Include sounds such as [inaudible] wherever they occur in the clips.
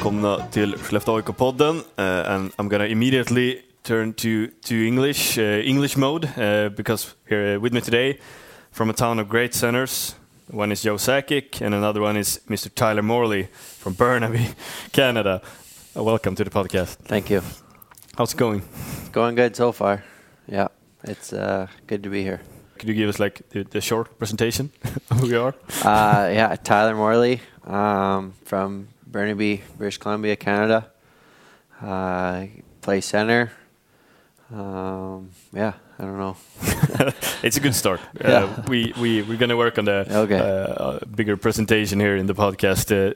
välkomna till Skellefteå AIK-podden. Uh, and I'm gonna immediately turn to, to English, uh, English mode, uh, because here with me today, from a town of great centers, one is Joe Sakic and another one is Mr. Tyler Morley from Burnaby, [laughs] Canada. welcome to the podcast. Thank you. How's it going? Going good so far. Yeah, it's good to be here. Could you give us like the, the short presentation [laughs] of who you are? Uh, yeah, Tyler Morley um, from Burnaby, British Columbia, Canada. Uh, play center. Um, yeah, I don't know. [laughs] it's a good start. [laughs] Yeah. Uh, we we we're gonna work on the Okay. uh, bigger presentation here in the podcast uh,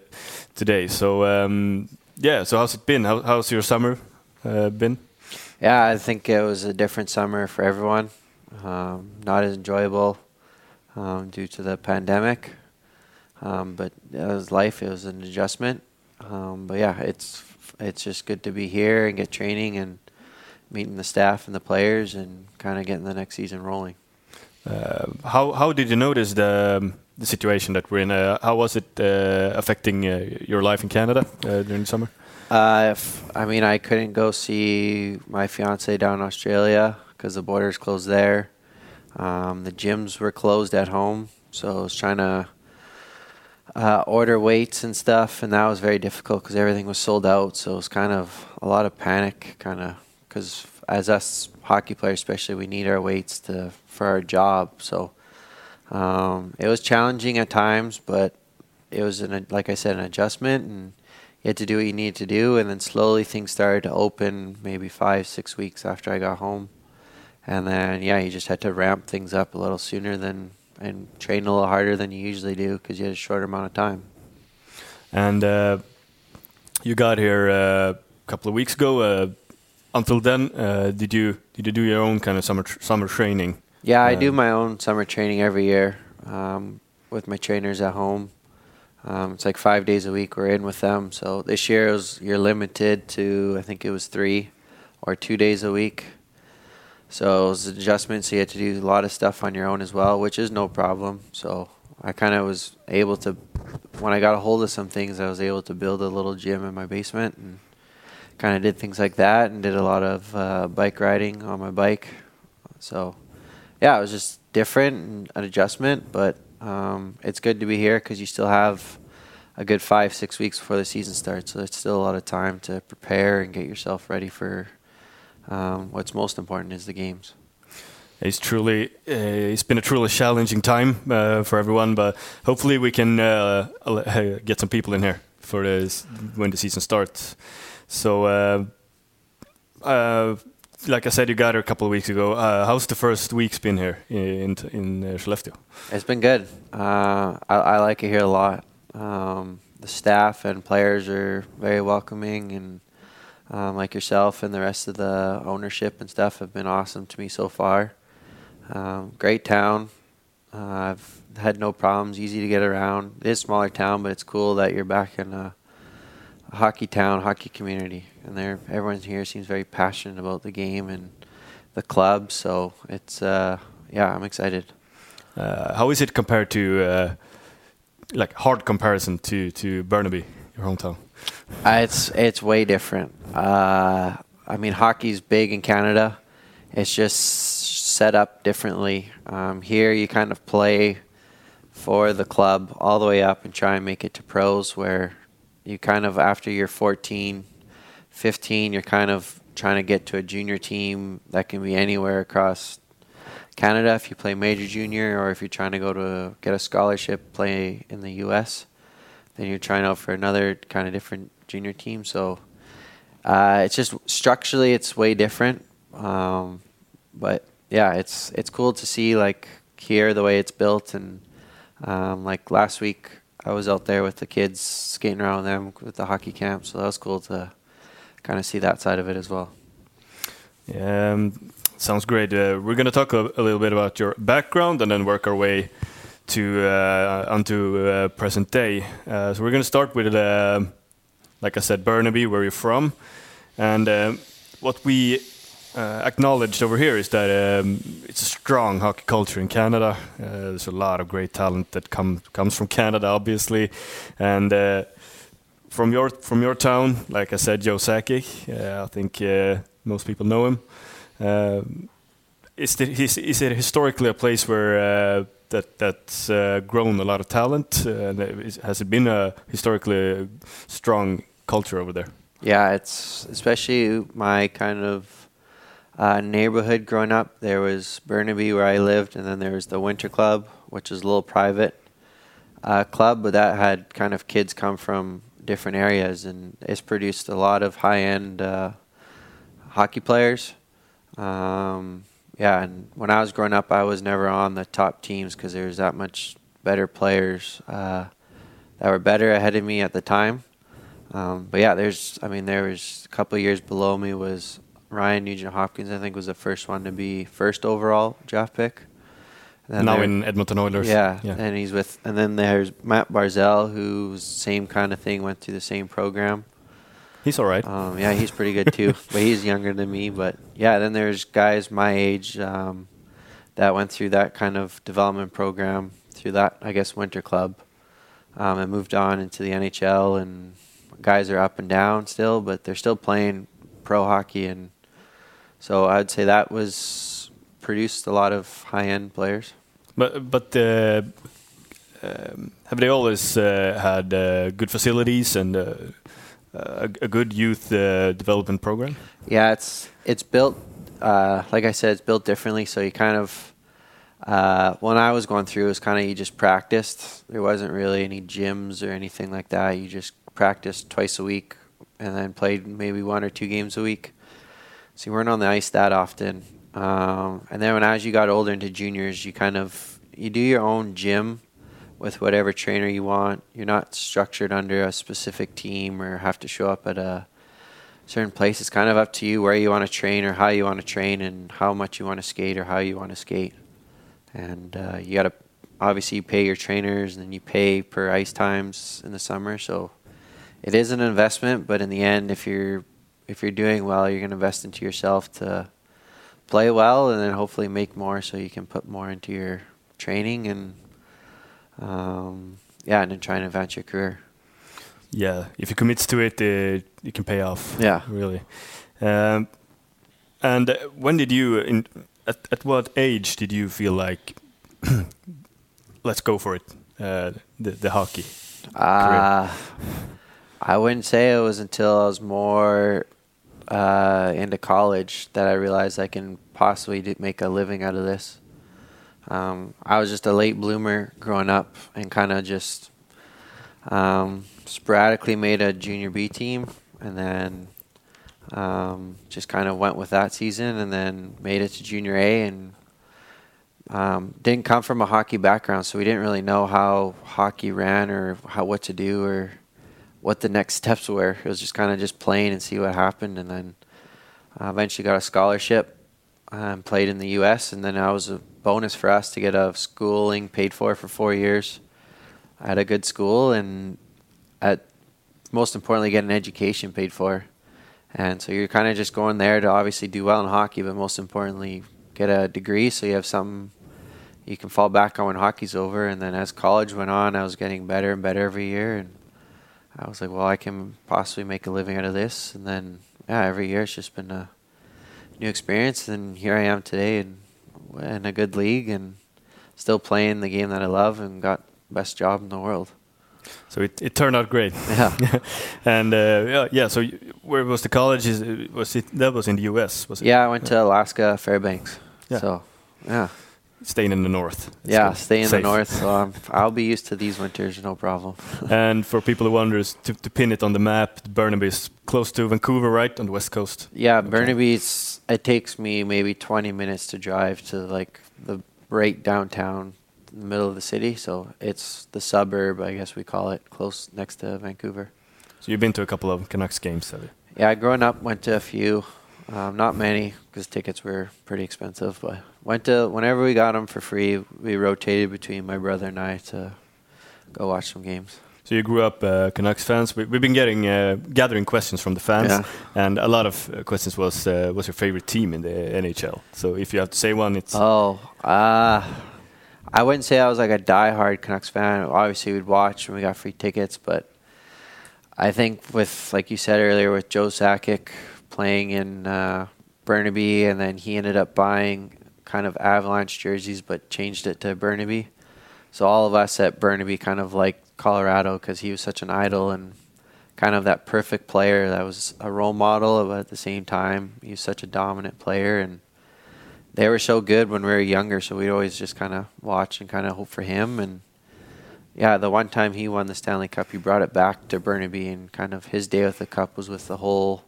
today. So um, yeah, so how's it been? How, how's your summer uh, been? Yeah, I think it was a different summer for everyone. Um, not as enjoyable um, due to the pandemic, um, but it was life. It was an adjustment. Um, but yeah, it's it's just good to be here and get training and meeting the staff and the players and kind of getting the next season rolling. Uh, how how did you notice the um, the situation that we're in? Uh, how was it uh, affecting uh, your life in Canada uh, during the summer? Uh, if, I mean, I couldn't go see my fiance down in Australia because the borders closed there. Um, the gyms were closed at home, so I was trying to uh, order weights and stuff, and that was very difficult because everything was sold out. So it was kind of a lot of panic, kind of because as us hockey players, especially, we need our weights to for our job. So um, it was challenging at times, but it was an like I said, an adjustment and you had to do what you needed to do, and then slowly things started to open. Maybe five, six weeks after I got home, and then yeah, you just had to ramp things up a little sooner than and train a little harder than you usually do because you had a shorter amount of time. And uh, you got here uh, a couple of weeks ago. Uh, until then, uh, did you did you do your own kind of summer tr summer training? Yeah, I do Um, my own summer training every year um, with my trainers at home. Um, it's like five days a week we're in with them. So this year it was, you're limited to I think it was three or two days a week. So it was an adjustment. So you had to do a lot of stuff on your own as well, which is no problem. So I kind of was able to, when I got a hold of some things, I was able to build a little gym in my basement and kind of did things like that and did a lot of uh, bike riding on my bike. So yeah, it was just different and an adjustment, but um, it's good to be here because you still have a good five, six weeks before the season starts. So there's still a lot of time to prepare and get yourself ready for um, what's most important is the games. It's truly uh, it's been a truly challenging time uh, for everyone, but hopefully we can uh, uh, get some people in here for this, when the season starts. So, uh, uh, like I said, you got here a couple of weeks ago. Uh, how's the first weeks been here in in uh, Skellefteå? It's been good. Uh, I, I like it here a lot. Um, the staff and players are very welcoming, and um, like yourself and the rest of the ownership and stuff have been awesome to me so far. Um, great town. Uh, I've had no problems. Easy to get around. It is a smaller town, but it's cool that you're back in a, a hockey town, hockey community, and there everyone here seems very passionate about the game and the club. So it's uh, yeah, I'm excited. Uh, how is it compared to uh, like hard comparison to to Burnaby, your hometown? Uh, it's it's way different. Uh, I mean, hockey's big in Canada. It's just set up differently. Um, here, you kind of play for the club all the way up and try and make it to pros. Where you kind of after you're 14, 15, you're kind of trying to get to a junior team that can be anywhere across Canada if you play major junior, or if you're trying to go to get a scholarship, play in the U.S then you're trying out for another kind of different junior team. So uh, it's just structurally it's way different. Um, but yeah, it's it's cool to see like here the way it's built and um, like last week I was out there with the kids skating around them with the hockey camp, so that was cool to kind of see that side of it as well. Um, sounds great. Uh, we're going to talk a, a, little bit about your background and then work our way to uh, onto uh, present day. Uh, so we're going to start with, uh, like I said, Burnaby, where you're from, and uh, what we acknowledged over here is that um, it's a strong hockey culture in Canada. there's a lot of great talent that come, comes from Canada, obviously, and from your from your town, like I said, Joe Sakic. Uh, I think uh, most people know him. Uh, is, the, is, is it historically a place where that that's uh, grown a lot of talent? Uh, has it been a historically strong culture over there? Yeah, it's especially my kind of uh, neighborhood growing up. There was Burnaby where I lived, and then there was the Winter Club, which is a little private uh, club, but that had kind of kids come from different areas, and it's produced a lot of high-end uh, hockey players. Um, yeah, and when I was growing up, I was never on the top teams because there was that much better players uh, that were better ahead of me at the time. Um, but yeah, there's, I mean, there was a couple years below me was Ryan Nugent Hopkins. I think was the first one to be first overall draft pick. And now in Edmonton Oilers. Yeah, yeah, and he's with, and then there's Matt Barzal, who's same kind of thing, went through the same program. He's all right. Um, yeah, he's pretty good too, [laughs] but he's younger than me. But yeah, then there's guys my age um, that went through that kind of development program through that, I guess, winter club, um, and moved on into the NHL. And guys are up and down still, but they're still playing pro hockey, and so I'd say that was produced a lot of high end players. But but uh, um, have they always uh, had uh, good facilities and? Uh, a, a good youth uh, development program? Yeah, it's it's built uh, like I said, it's built differently. So you kind of uh, when I was going through, it was kind of you just practiced. There wasn't really any gyms or anything like that. You just practiced twice a week and then played maybe one or two games a week. So you weren't on the ice that often. Um, and then when as you got older into juniors, you kind of you do your own gym with whatever trainer you want. You're not structured under a specific team or have to show up at a certain place. It's kind of up to you where you want to train or how you want to train and how much you want to skate or how you want to skate. And uh, you got to obviously you pay your trainers and then you pay per ice times in the summer. So it is an investment, but in the end, if you're if you're doing well, you're going to invest into yourself to play well and then hopefully make more so you can put more into your training and um, yeah, and then try and advance your career. Yeah, if you commit to it, uh, it can pay off. Yeah, really. Um, and uh, when did you, in, at at what age did you feel like, [clears throat] let's go for it, uh, the the hockey? Uh, I wouldn't say it was until I was more uh, into college that I realized I can possibly make a living out of this. Um, I was just a late bloomer growing up and kind of just um, sporadically made a junior B team and then um, just kind of went with that season and then made it to junior A and um, didn't come from a hockey background, so we didn't really know how hockey ran or how what to do or what the next [laughs] steps were. It was just kind of just playing and see what happened, and then uh, eventually got a scholarship and played in the U.S. And then I was a bonus for us to get a schooling paid for for four years at a good school and at most importantly get an education paid for. And so you're kind of just going there to obviously do well in hockey but most importantly get a degree so you have something you can fall back on when hockey's over. And then as college went on i was getting better and better every year. And i was like well i can possibly make a living out of this. And then yeah every year it's just been a new experience. And here i am today and in a good league and still playing the game that I love and got best job in the world. So it, it turned out great. Yeah. [laughs] and uh, yeah, yeah. So where was the college? Is was it that was in the U.S. Was it? Yeah, I went to Alaska Fairbanks. Yeah. So yeah. Staying in the north. yeah, stay in the north. So I'm, I'll be used to these winters, no problem. [laughs] and for people who wonder, to, to pin it on the map, Burnaby is close to Vancouver, right on the west coast. Yeah, okay. Burnaby's it takes me maybe 20 minutes to drive to like the right downtown the middle of the city so it's the suburb i guess we call it close next to vancouver so you've been to a couple of canucks games have you yeah growing up went to a few um, not many because tickets were pretty expensive but went to whenever we got them for free we rotated between my brother and i to go watch some games so you grew up uh, Canucks fans. We, have been getting uh, gathering questions from the fans, yeah. and a lot of uh, questions was uh, what's your favorite team in the NHL? So if you have to say one, it's oh, uh, I wouldn't say I was like a die-hard Canucks fan. Obviously, we'd watch when we got free tickets, but I think with like you said earlier with Joe Sakic playing in uh, Burnaby, and then he ended up buying kind of Avalanche jerseys, but changed it to Burnaby. So all of us at Burnaby kind of like Colorado because he was such an idol and kind of that perfect player that was a role model, but at the same time he was such a dominant player and they were so good when we were younger. So we'd always just kind of watch and kind of hope for him and yeah, the one time he won the Stanley Cup, he brought it back to Burnaby, and kind of his day with the cup was with the whole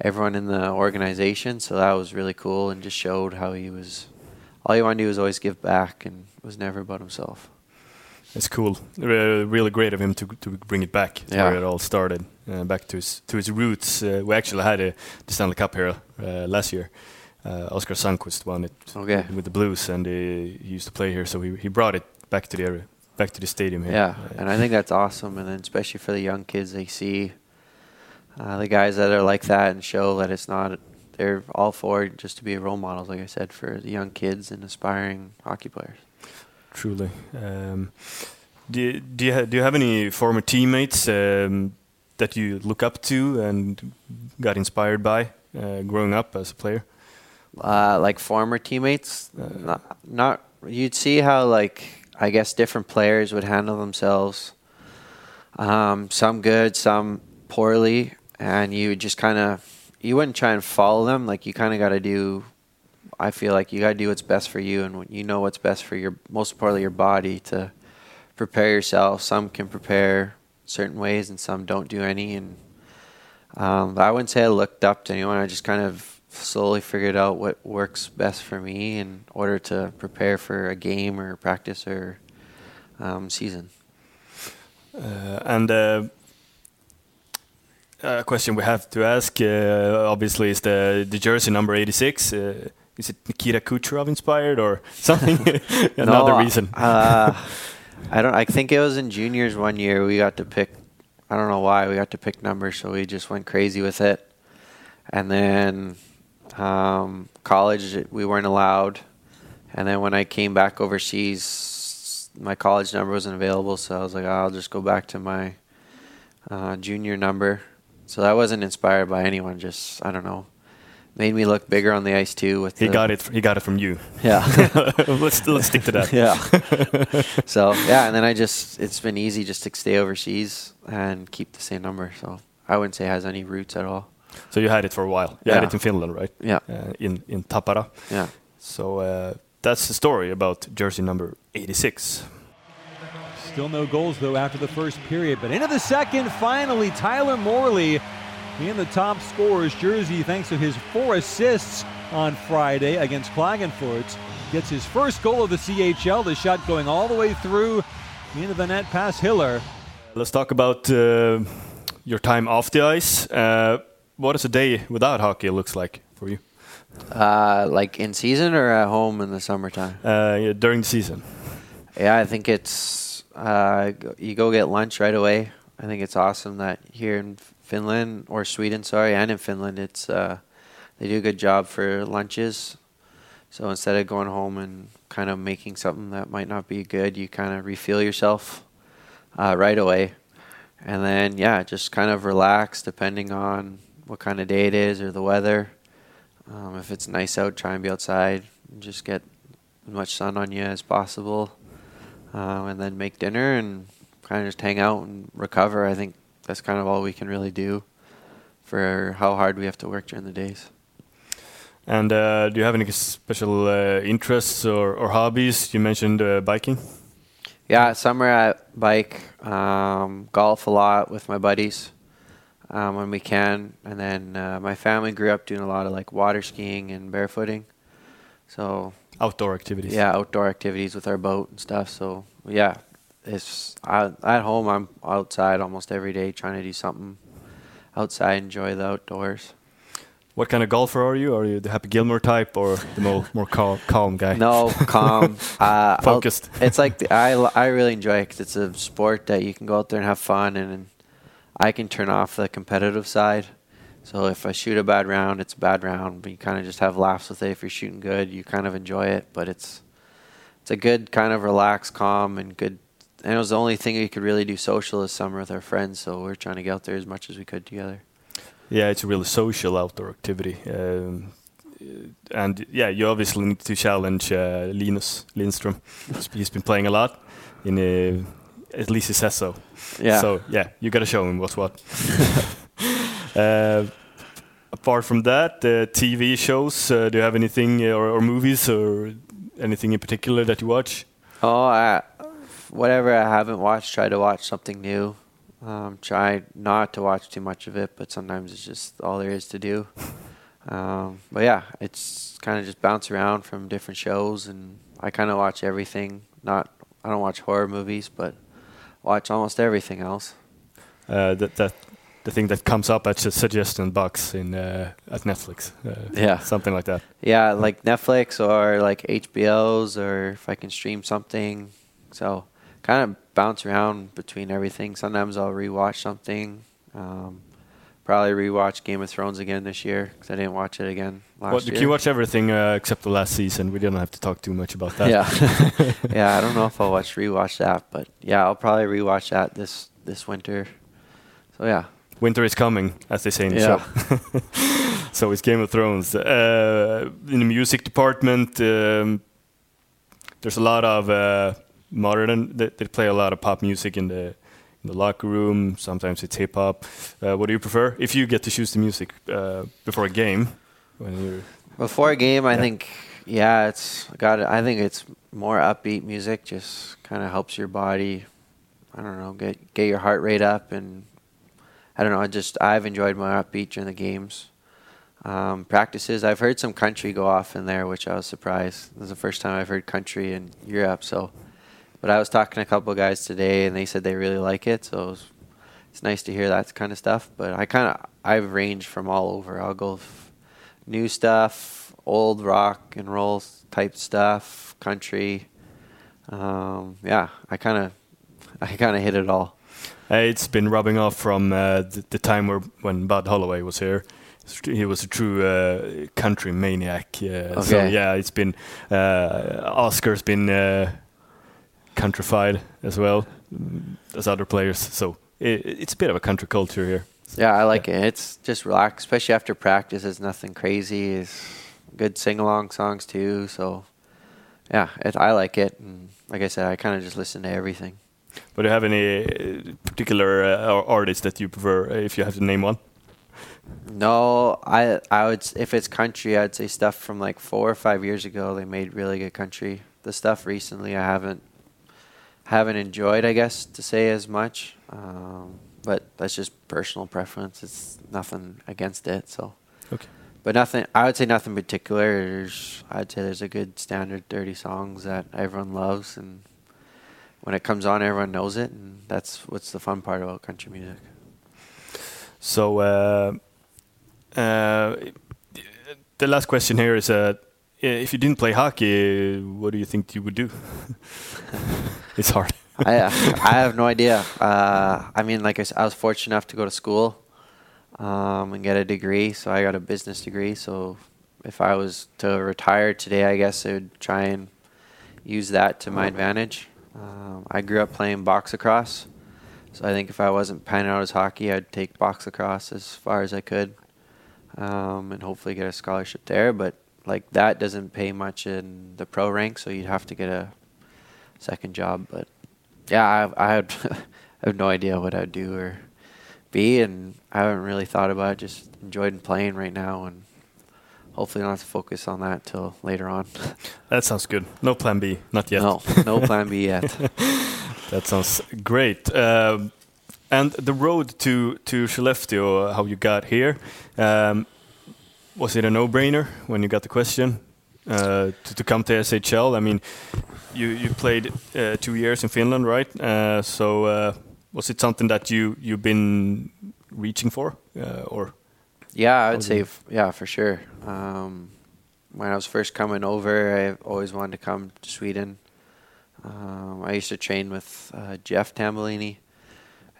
everyone in the organization. So that was really cool, and just showed how he was. All he wanted to do was always give back, and was never about himself. It's cool. Uh, really great of him to to bring it back yeah. where it all started, uh, back to his to his roots. Uh, we actually had a the Stanley Cup here uh, last year. Uh, Oskar Sundqvist won it okay. with the Blues, and he used to play here, so he he brought it back to the area back to the stadium here. Yeah, and I think that's awesome. And then especially for the young kids, they see uh, the guys that are like that and show that it's not. They're all for just to be role models, like I said, for the young kids and aspiring hockey players. Truly. Um, do you, do you do you have any former teammates um, that you look up to and got inspired by uh, growing up as a player? Uh, like former teammates, uh, not, not. You'd see how like I guess different players would handle themselves. Um, some good, some poorly, and you just kind of you wouldn't try and follow them. Like you kind of got to do. I feel like you got to do what's best for you, and you know what's best for your most importantly your body to prepare yourself. Some can prepare certain ways, and some don't do any. And um, I wouldn't say I looked up to anyone. I just kind of slowly figured out what works best for me in order to prepare for a game or practice or um, season. Uh, and uh, a question we have to ask, uh, obviously, is the the jersey number eighty six. Uh, is it Nikita Kucherov inspired or something? [laughs] Another no, reason? Uh, I don't. I think it was in juniors one year. We got to pick. I don't know why we got to pick numbers, so we just went crazy with it. And then um, college, we weren't allowed. And then when I came back overseas, my college number wasn't available, so I was like, oh, I'll just go back to my uh, junior number. So that wasn't inspired by anyone. Just I don't know, made me look bigger on the ice too. With he got it. He got it from you. Yeah. [laughs] let's let's stick to that. [laughs] yeah. [laughs] so yeah, and then I just it's been easy just to stay overseas and keep the same number. So I wouldn't say it has any roots at all. So you had it for a while. You yeah. had it in Finland, right? Yeah. Uh, in in Tappara. Yeah. So uh, that's the story about jersey number 86. Still no goals though after the first period, but into the second, finally Tyler Morley in the top scorers jersey thanks to his four assists on Friday against Klagenfurt. Gets his first goal of the CHL. The shot going all the way through into the net past Hiller. Let's talk about uh, your time off the ice. Uh, what does a day without hockey looks like for you? Uh, like in season or at home in the summertime? Uh, yeah, during the season. Yeah, I think it's uh, you go get lunch right away. I think it's awesome that here in Finland or Sweden, sorry, and in Finland, it's uh, they do a good job for lunches. So instead of going home and kind of making something that might not be good, you kind of refuel yourself uh, right away, and then yeah, just kind of relax depending on what kind of day it is or the weather. Um, if it's nice out, try and be outside and just get as much sun on you as possible. Um, and then make dinner and kind of just hang out and recover. I think that's kind of all we can really do for how hard we have to work during the days. And uh, do you have any special uh, interests or, or, hobbies? You mentioned uh, biking. Yeah, summer I bike, um, golf a lot with my buddies um, when we can. And then uh, my family grew up doing a lot of like water skiing and barefooting. So outdoor activities. Yeah, outdoor activities with our boat and stuff. So yeah, it's I, at home. I'm outside almost every day trying to do something outside, enjoy the outdoors. What kind of golfer are you? Are you the Happy Gilmore type or the [laughs] more more calm, calm guy? No, calm, [laughs] uh, focused. [laughs] it's like the, I I really enjoy it because it's a sport that you can go out there and have fun and I can turn off the competitive side. So if I shoot a bad round, it's a bad round. But you kind of just have laughs with it. If you're shooting good, you kind of enjoy it. But it's it's a good kind of relaxed, calm, and good and it was the only thing we could really do social this summer with our friends. So we are trying to get out there as much as we could together. Yeah, it's a really social outdoor activity. Um, and yeah, you obviously need to challenge uh, Linus Lindström. [laughs] He's been playing a lot. In uh, at least he says so. Yeah. So yeah, you got to show him what's what. [laughs] uh, apart from that, uh, TV shows. Uh, do you have anything or, or, movies or anything in particular that you watch? Oh, I, whatever I haven't watched, try to watch something new. Um, try not to watch too much of it, but sometimes it's just all there is to do. [laughs] Um, but yeah, it's kind of just bounce around from different shows, and I kind of watch everything. Not I don't watch horror movies, but watch almost everything else. Uh, that that the thing that comes up at suggestion box in uh, at Netflix. Uh, yeah, something like that. Yeah, like Netflix or like HBO's, or if I can stream something. So kind of bounce around between everything. Sometimes I'll rewatch something. Um, probably rewatch Game of Thrones again this year because I didn't watch it again last well, year. You watch everything uh, except the last season. We don't have to talk too much about that. Yeah, [laughs] [laughs] yeah. I don't know if I'll watch rewatch that, but yeah, I'll probably rewatch that this this winter. So yeah, winter is coming, as they say in the yeah. show. [laughs] so it's Game of Thrones. Uh, in the music department, um, there's a lot of uh, modern. They, they play a lot of pop music in the in the locker room. Sometimes it's hip hop. Uh, what do you prefer? If you get to choose the music uh, before a game, when you're before a game, I think yeah, it's got. I think it's more upbeat music. Just kind of helps your body. I don't know, get get your heart rate up, and I don't know. I just I've enjoyed my upbeat during the games. Um, practices. I've heard some country go off in there, which I was surprised. This is the first time I've heard country in Europe, so but I was talking to a couple guys today, and they said they really like it. So it was, it's nice to hear that kind of stuff. But I kind of I've ranged from all over. I'll go f- new stuff, old rock and roll type stuff, country. Um, yeah, I kind of [laughs] I kind of hit it all. It's been rubbing off from uh, the, the, time where when Bud Holloway was here. He was a true uh, country maniac. okay. So yeah, it's been uh, Oscar's been uh, countrified as well as other players. So it, it's a bit of a country culture here. Yeah, I like yeah. it. It's just relaxed, especially after practice. It's nothing crazy. It's good sing along songs too. So yeah, it, I like it. And like I said, I kind of just listen to everything. But do you have any uh, particular uh, artists that you prefer, uh, if you have to name one? No, I I would if it's country, I'd say stuff from like four or five years ago. They made really good country. The stuff recently, I haven't haven't enjoyed, I guess, to say as much. Um, but that's just personal preference. It's nothing against it. So. Okay. But nothing. I would say nothing particular. There's, I'd say there's a good standard thirty songs that everyone loves, and when it comes on, everyone knows it, and that's what's the fun part about country music. So, uh, uh, the last question here is: uh, if you didn't play hockey, what do you think you would do? [laughs] it's hard. I I have no idea. Uh, I mean, like I, said, I was fortunate enough to go to school um, and get a degree. So I got a business degree. So if I was to retire today, I guess I would try and use that to my advantage. Um, I grew up playing box lacrosse, So I think if I wasn't panning out as hockey, I'd take box lacrosse as far as I could, um, and hopefully get a scholarship there. But like that doesn't pay much in the pro rank, so you'd have to get a second job. But yeah, I, I [laughs] I have no idea what I'd do or be, and I haven't really thought about it. Just enjoyed playing right now, and hopefully not have to focus on that till later on. [laughs] That sounds good. No plan B, not yet. No, no [laughs] plan B yet. [laughs] that sounds great. Um, and the road to to Skellefteå, how you got here? Um, was it a no-brainer when you got the question uh, to, to, come to SHL? I mean, you you played uh, two years in Finland, right? Uh, so uh, was it something that you you've been reaching for, uh, or? Yeah, I would say yeah for sure. Um, when I was first coming over, I always wanted to come to Sweden. Um, I used to train with uh, Jeff Tambellini,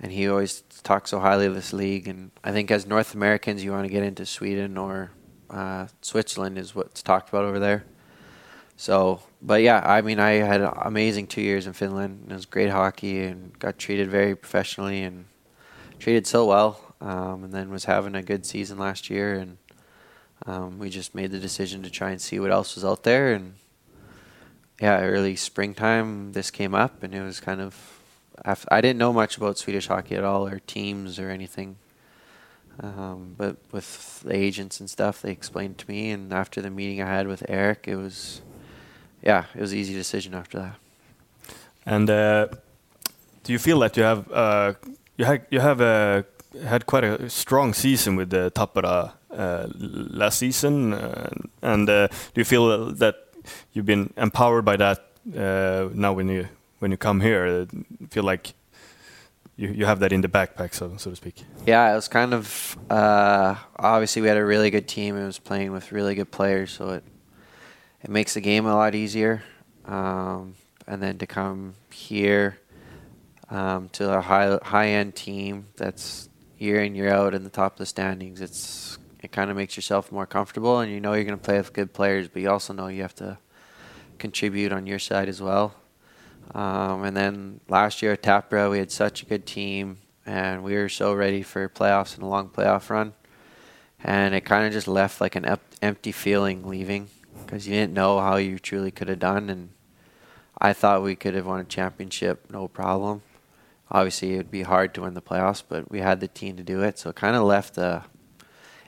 and he always talked so highly of this league. And I think as North Americans, you want to get into Sweden or uh, Switzerland is what's talked about over there. So but yeah, I mean, I had amazing two years in Finland. It was great hockey and got treated very professionally and treated so well. Um, and then was having a good season last year, and um, we just made the decision to try and see what else was out there. And yeah, early springtime, this came up, and it was kind of. I didn't know much about Swedish hockey at all, or teams, or anything. Um, but with the agents and stuff, they explained to me, and after the meeting I had with Eric, it was, yeah, it was an easy decision after that. And uh, do you feel that you have uh, you have you have uh, had quite a strong season with the Tappara uh, last season, uh, and uh, do you feel that you've been empowered by that now when you when you come here? Feel like you, you have that in the backpack, so so to speak. Yeah, it was kind of uh, obviously we had a really good team. It was playing with really good players, so it it makes the game a lot easier. Um, and then to come here um, to a high high end team that's year in year out in the top of the standings, it's it kind of makes yourself more comfortable, and you know you're going to play with good players, but you also know you have to contribute on your side as well. Um, and then last year at Tappara, we had such a good team, and we were so ready for playoffs and a long playoff run. And it kind of just left like an empty feeling leaving because you didn't know how you truly could have done. And I thought we could have won a championship, no problem. Obviously, it would be hard to win the playoffs, but we had the team to do it. So it kind of left a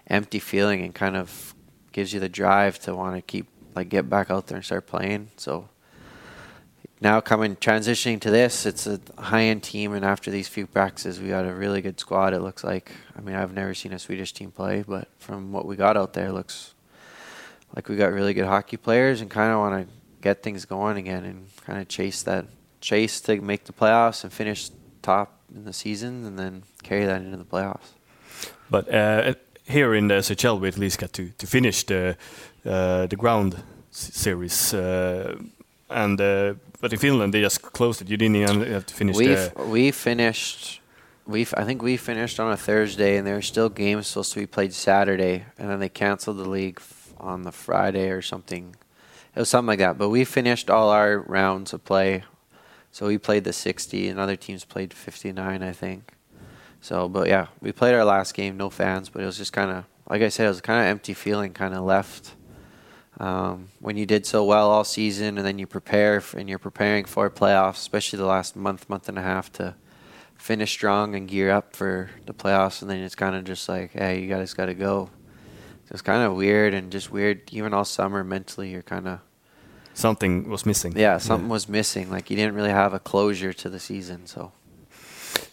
empty feeling and kind of gives you the drive to want to keep like get back out there and start playing. So now coming transitioning to this, it's a high end team, and after these few practices, we got a really good squad. It looks like. I mean, I've never seen a Swedish team play, but from what we got out there, looks like we got really good hockey players, and kind of want to get things going again, and kind of chase that chase to make the playoffs and finish top in the season, and then carry that into the playoffs. But uh, here in the SHL, we at least got to to finish the uh, the ground series. Uh, and uh, but in Finland they just closed it. You didn't even have to finish. We we finished. We I think we finished on a Thursday, and there were still games supposed to be played Saturday, and then they canceled the league on the Friday or something. It was something like that. But we finished all our rounds of play, so we played the 60, and other teams played 59, I think. So, but yeah, we played our last game, no fans, but it was just kind of like I said, it was kind of empty feeling, kind of left um, when you did so well all season, and then you prepare and you're preparing for playoffs, especially the last month, month and a half to finish strong and gear up for the playoffs, and then it's kind of just like, hey, you guys got to go. So it's kind of weird and just weird. Even all summer, mentally, you're kind of something was missing. Yeah, something yeah. was missing. Like you didn't really have a closure to the season, so.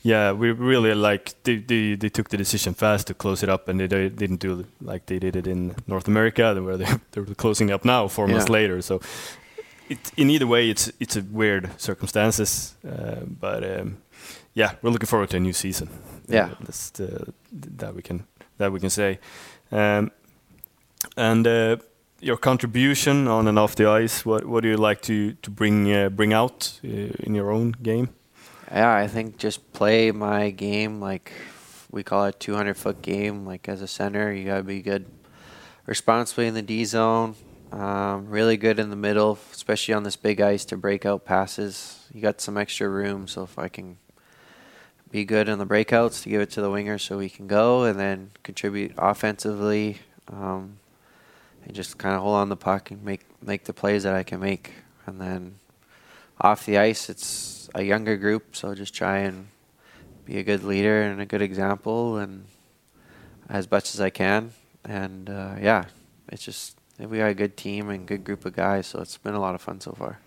Yeah, we really like they, they, they took the decision fast to close it up, and they, they didn't do like they did it in North America, where they [laughs] they're closing up now four yeah. months later. So, it, in either way, it's it's a weird circumstances, uh, but um, yeah, we're looking forward to a new season. Yeah, uh, that's the, that we can that we can say, um, and. Uh, your contribution on and off the ice. What what do you like to to bring uh, bring out uh, in your own game? Yeah, I think just play my game like we call it 200 foot game. Like as a center, you gotta be good, responsibly in the D zone. Um, really good in the middle, especially on this big ice to break out passes. You got some extra room, so if I can be good in the breakouts to give it to the winger so we can go and then contribute offensively um, and just kind of hold on the puck and make make the plays that I can make. And then off the ice, it's a younger group, so just try and be a good leader and a good example, and as much as I can. And uh, yeah, it's just we got a good team and good group of guys, so it's been a lot of fun so far.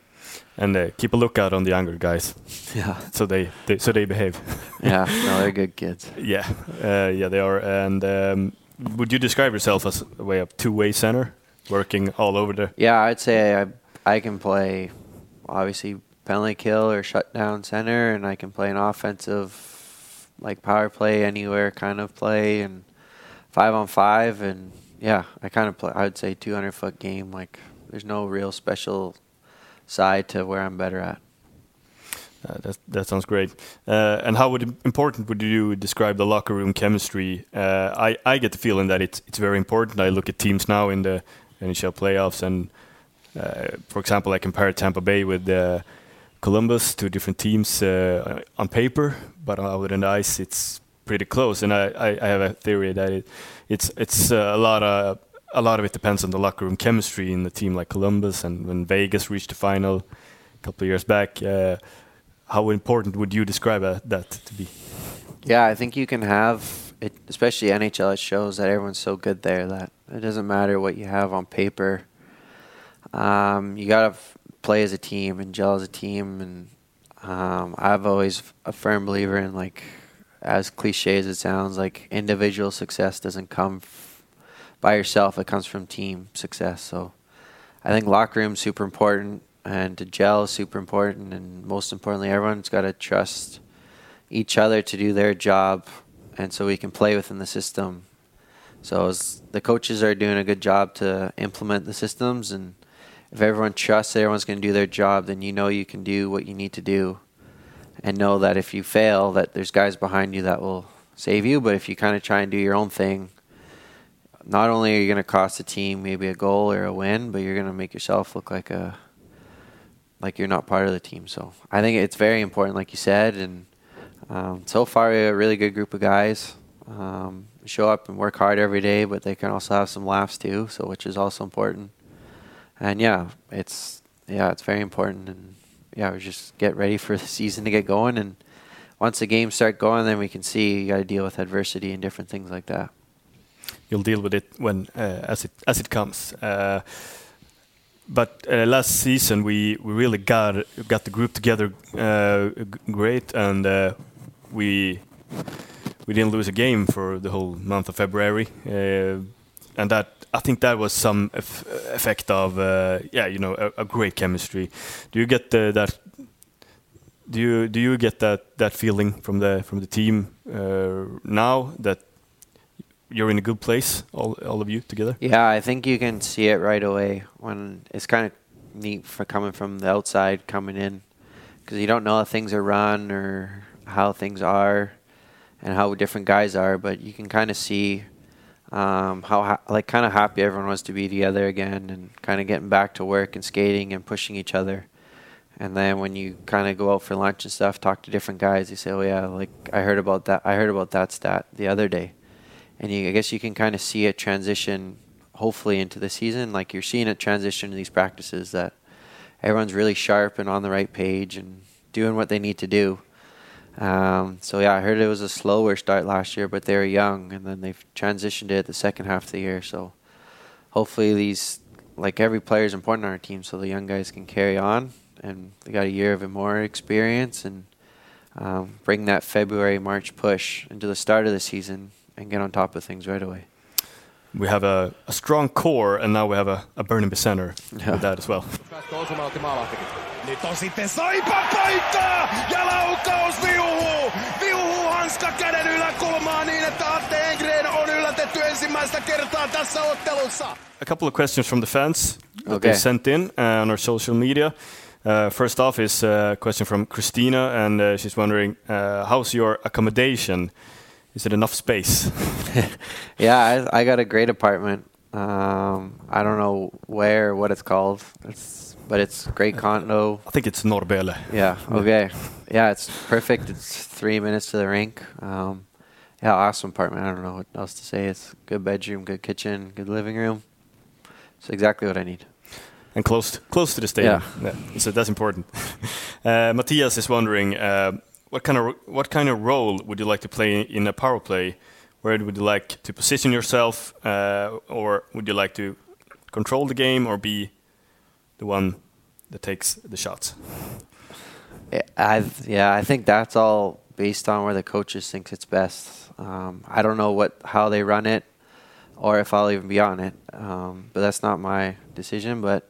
And uh, keep a lookout on the younger guys. [laughs] Yeah. So they, they so they behave. yeah, no, they're [laughs] good kids. yeah, uh, yeah, they are. And um, would you describe yourself as a way of two-way center, working all over the? Yeah, I'd say I I can play, obviously penalty kill or shutdown center, and I can play an offensive, like power play anywhere kind of play, and five on five, and yeah, I kind of play. I would say 200 foot game. Like there's no real special side to where I'm better at. Uh, that that sounds great. Uh, and how would important would you describe the locker room chemistry? Uh, I I get the feeling that it's it's very important. I look at teams now in the NHL playoffs, and uh, for example, I compare Tampa Bay with uh, Columbus, two different teams on paper, but out on the ice, it's pretty close. And I, I, I have a theory that it, it's it's a lot of a lot of it depends on the locker room chemistry in the team like Columbus. And when Vegas reached the final a couple of years back, how important would you describe that to be? Yeah, I think you can have it, especially NHL. It shows that everyone's so good there that it doesn't matter what you have on paper. Um, you gotta f- play as a team and gel as a team, and um, I've always a firm believer in like, as cliche as it sounds, like individual success doesn't come f- by yourself; it comes from team success. So, I think locker room super important, and to gel is super important, and most importantly, everyone's got to trust each other to do their job, and so we can play within the system. So as the coaches are doing a good job to implement the systems, and if everyone trusts that everyone's going to do their job, then you know you can do what you need to do, and know that if you fail, that there's guys behind you that will save you. But if you kind of try and do your own thing, not only are you going to cost the team maybe a goal or a win, but you're going to make yourself look like a like you're not part of the team. So I think it's very important, like you said, and um, so far, a really good group of guys. Um, show up and work hard every day, but they can also have some laughs too, so which is also important. And yeah, it's yeah, it's very important. And yeah, we just get ready for the [laughs] season to get going. And once the games start going, then we can see you got to deal with adversity and different things like that. You'll deal with it when uh, as it as it comes. Uh, but uh, last season we, we really got got the group together uh, great and uh, we we didn't lose a game for the whole month of February, uh, and that I think that was some effect of uh, yeah you know a, a, great chemistry. Do you get the, that? Do you do you get that that feeling from the from the team uh, now that you're in a good place, all all of you together? Yeah, I think you can see it right away when it's kind of neat for coming from the outside coming in because you don't know how things are run or how things are and how different guys are, but you can kind of see um, how ha- like kind of happy everyone was to be together again and kind of getting back to work and skating and pushing each other. And then when you kind of go out for lunch and stuff, talk to different guys, you say, "Oh yeah, like I heard about that. I heard about that stat the other day." And you, I guess you can kind of see it transition, hopefully into the season. Like you're seeing it transition to these practices that everyone's really sharp and on the right page and doing what they need to do. Um, so yeah, I heard it was a slower start last year, but they were young, and then they've transitioned it the second half of the year. So hopefully these, like every player is important on our team, so the young guys can carry on, and they got a year of more experience and um, bring that February March push into the start of the season and get on top of things right away we have a, a, strong core and now we have a, a Burnaby center yeah. with that as well. Nyt on sitten paikka ja laukaus viuhuu. Viuhuu hanska käden yläkulmaan niin, että Atte Engren on yllätetty ensimmäistä kertaa tässä ottelussa. A couple of questions from the fans that okay. they sent in uh, on our social media. Uh, first off is a question from Christina, and uh, she's wondering, uh, how's your accommodation? Is it enough space? [laughs] yeah, I, I, got a great apartment. Um, I don't know where, what it's called. It's, but it's great condo. I think it's Norrböle. [laughs] Yeah. Okay. Yeah, it's perfect. It's three minutes to the rink. Um, yeah, awesome apartment. I don't know what else to say. It's good bedroom, good kitchen, good living room. It's exactly what I need. And close, to, close to the stadium. Yeah. yeah. So that's important. [laughs] uh, Matthias is wondering. Uh, what kind of what kind of role would you like to play in a power play? Where would you like to position yourself, uh, or would you like to control the game or be the one that takes the shots? I yeah, I think that's all based on where the coaches think it's best. Um, I don't know what how they run it, or if I'll even be on it. Um, but that's not my decision. But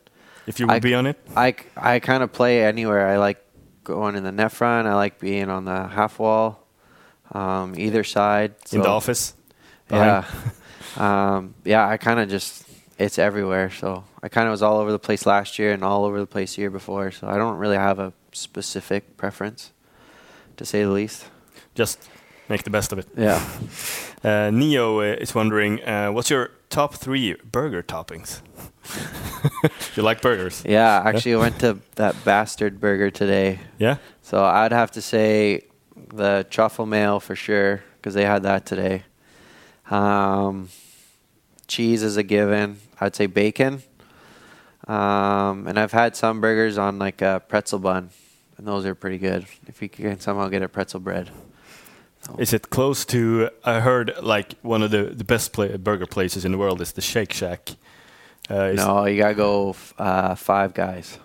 if you would I, be on it, I I kind of play anywhere. I like going in the net front. I like being on the half wall, um, either side. So, in the office. Yeah, [laughs] um, yeah. I kind of just it's everywhere. So I kind of was all over the place last year and all over the place the year before. So I don't really have a specific preference, to say the least. Just make the best of it. Yeah. [laughs] Uh, Neo uh, is wondering, uh, what's your top three burger toppings? [laughs] you like burgers? Yeah, actually, I went to that bastard burger today. Yeah. So I'd have to say the truffle mayo for sure because they had that today. Um, cheese is a given. I'd say bacon. Um, and I've had some burgers on like a pretzel bun, and those are pretty good. If you can somehow get a pretzel bread. Is it close to? I heard like one of the the best play, burger places in the world is the Shake Shack. Uh, no, you gotta go uh, Five Guys.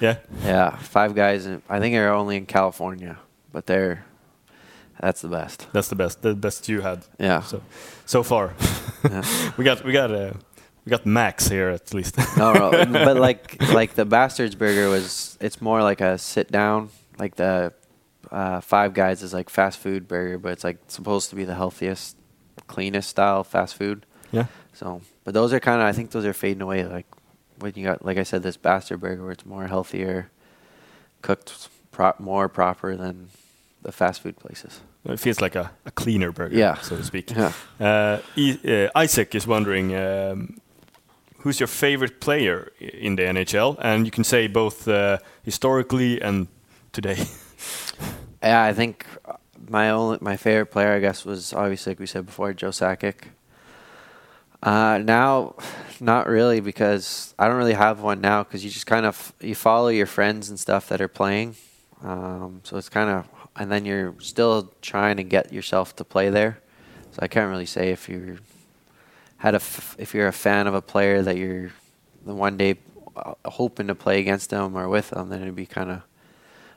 Yeah. Yeah, Five Guys. I think they're only in California, but they're that's the best. That's the best. The best you had. Yeah. So so far, [laughs] yeah. we got we got uh, we got Max here at least. [laughs] no, no, but like like the Bastards Burger was. It's more like a sit down. Like the uh, Five Guys is like fast food burger, but it's like supposed to be the healthiest, cleanest style fast food. Yeah. So, but those are kind of I think those are fading away. Like when you got like I said, this Bastard Burger where it's more healthier, cooked pro- more proper than the fast food places. It feels like a, a cleaner burger, yeah. so to speak. Yeah. Uh, uh, Isaac is wondering um, who's your favorite player in the NHL, and you can say both uh, historically and today. [laughs] yeah, I think my only my favorite player, I guess, was obviously like we said before, Joe Sakic. Uh, now, not really because I don't really have one now because you just kind of you follow your friends and stuff that are playing. Um, so it's kind of and then you're still trying to get yourself to play there. So I can't really say if you had a f- if you're a fan of a player that you're the one day uh, hoping to play against them or with them, then it'd be kind of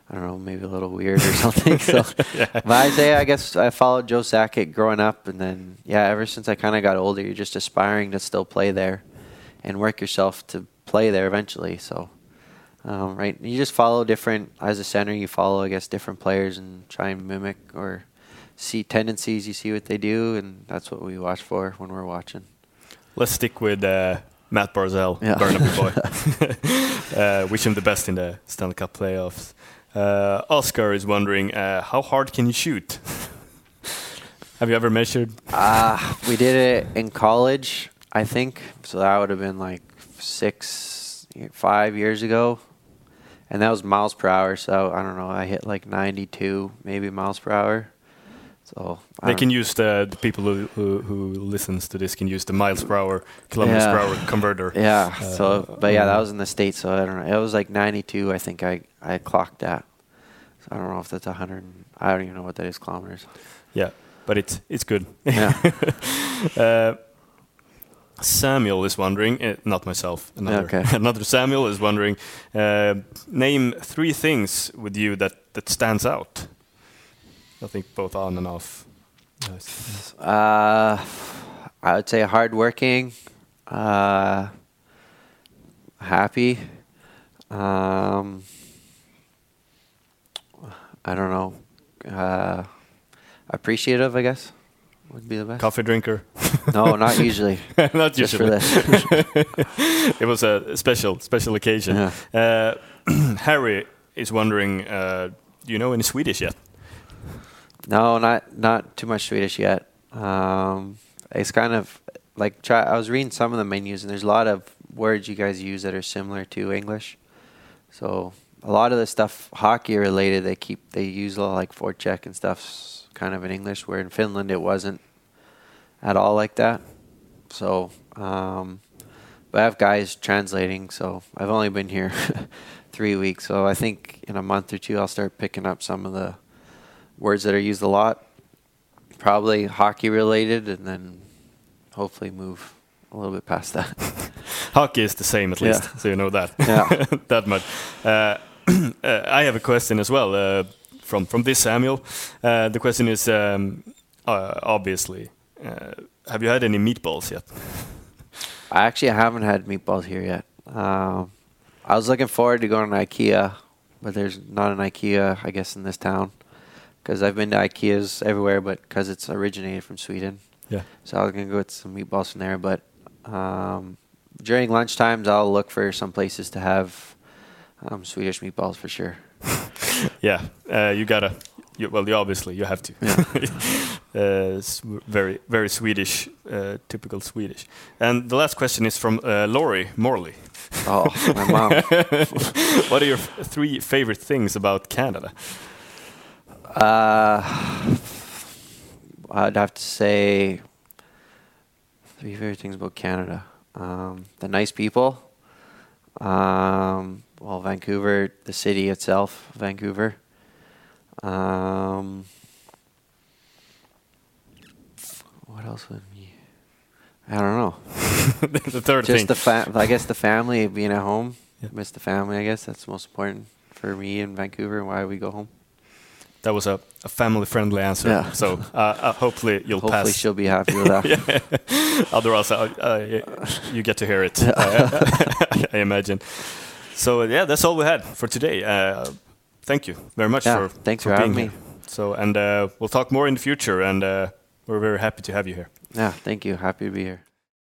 I don't know, maybe a little weird or something. so, [laughs] yeah. but I say I guess I followed Joe Sakic growing up, and then yeah, ever since I kind of got older, you're just aspiring to still play there, and work yourself to play there eventually. So um, right? You just follow different as a center. You follow, I guess, different players and try and mimic or see tendencies. You see what they do, and that's what we watch for when we're watching. Let's stick with uh, Matt Barzal, yeah. Burnaby [laughs] boy. [laughs] uh, wish him the best in the Stanley Cup playoffs. Uh, Oscar is wondering uh, how hard can you shoot? [laughs] have you ever measured? Uh, we did it in college, I think. So that would have been like six, five years ago and that was miles per hour. So I don't know. I hit like 92, maybe miles per hour. So they can use the, the people who, who, who listens to this can use the miles per hour, kilometers yeah. per hour converter. [laughs] Yeah. Uh, so, but yeah, that was in the states. So I don't know. It was like 92. I think I I clocked that. So I don't know if that's 100. I don't even know what that is kilometers. Yeah, but it's it's good. Yeah. [laughs] uh, Samuel is wondering, uh, not myself, another, okay. [laughs] another Samuel is wondering, uh, name three things with you that, that stands out. I think both on and off. Uh, I would say hardworking, uh, happy, um, I don't know, uh, appreciative, I guess would be the best. Coffee drinker? [laughs] no, not usually. [laughs] not Just usually. for this. [laughs] it was a special special occasion. Yeah. Uh, [clears throat] Harry is wondering, uh, do you know any Swedish yet? No, not not too much Swedish yet. Um, it's kind of like try. I was reading some of the menus, and there's a lot of words you guys use that are similar to English. So a lot of the stuff hockey related, they keep they use a lot like forecheck and stuff kind of in English, where in Finland it wasn't at all like that. So, um, but I have guys translating, so I've only been here [laughs] three weeks. So I think in a month or two, I'll start picking up some of the words that are used a lot, probably hockey related, and then hopefully move a little bit past that. [laughs] Hockey is the same, at least, Yeah. so you know that. Yeah. [laughs] that much. Uh, [clears throat] uh, I have a question as well uh, from from this Samuel. Uh, the question is um, uh, obviously, uh, have you had any meatballs yet? I actually haven't had meatballs here yet. Um, I was looking forward to going to IKEA, but there's not an IKEA, I guess, in this town. Because I've been to IKEAs everywhere, but because it's originated from Sweden. Yeah. So I was gonna go get some meatballs from there, but um, during lunch times, I'll look for some places to have um, Swedish meatballs for sure. [laughs] yeah, uh, you gotta. You, well, you obviously you have to. [laughs] uh, it's very very Swedish, uh, typical Swedish. And the last question is from uh, Laurie Morley. Oh, my mom. [laughs] what are your f- three favorite things about Canada? Uh, I'd have to say three favorite things about Canada. Um, the nice people. Um, well, Vancouver, the city itself, Vancouver. Um, what else would be? I don't know. [laughs] the third Just thing. the fa- I guess the family, being at home. Yeah. Miss the family. I guess that's most important for me in Vancouver and why we go home. That was a, a family-friendly answer. Yeah. So uh, uh, hopefully you'll Hopefully pass. she'll be happy with that. [laughs] Otherwise, uh, uh, you get to hear it. uh, [laughs] I imagine. So yeah, that's all we had for today. Uh, thank you very much Yeah, for thanks for being having me. here. So and uh, we'll talk more in the future, and uh, we're very happy to have you here. Yeah, thank you. Happy to be here.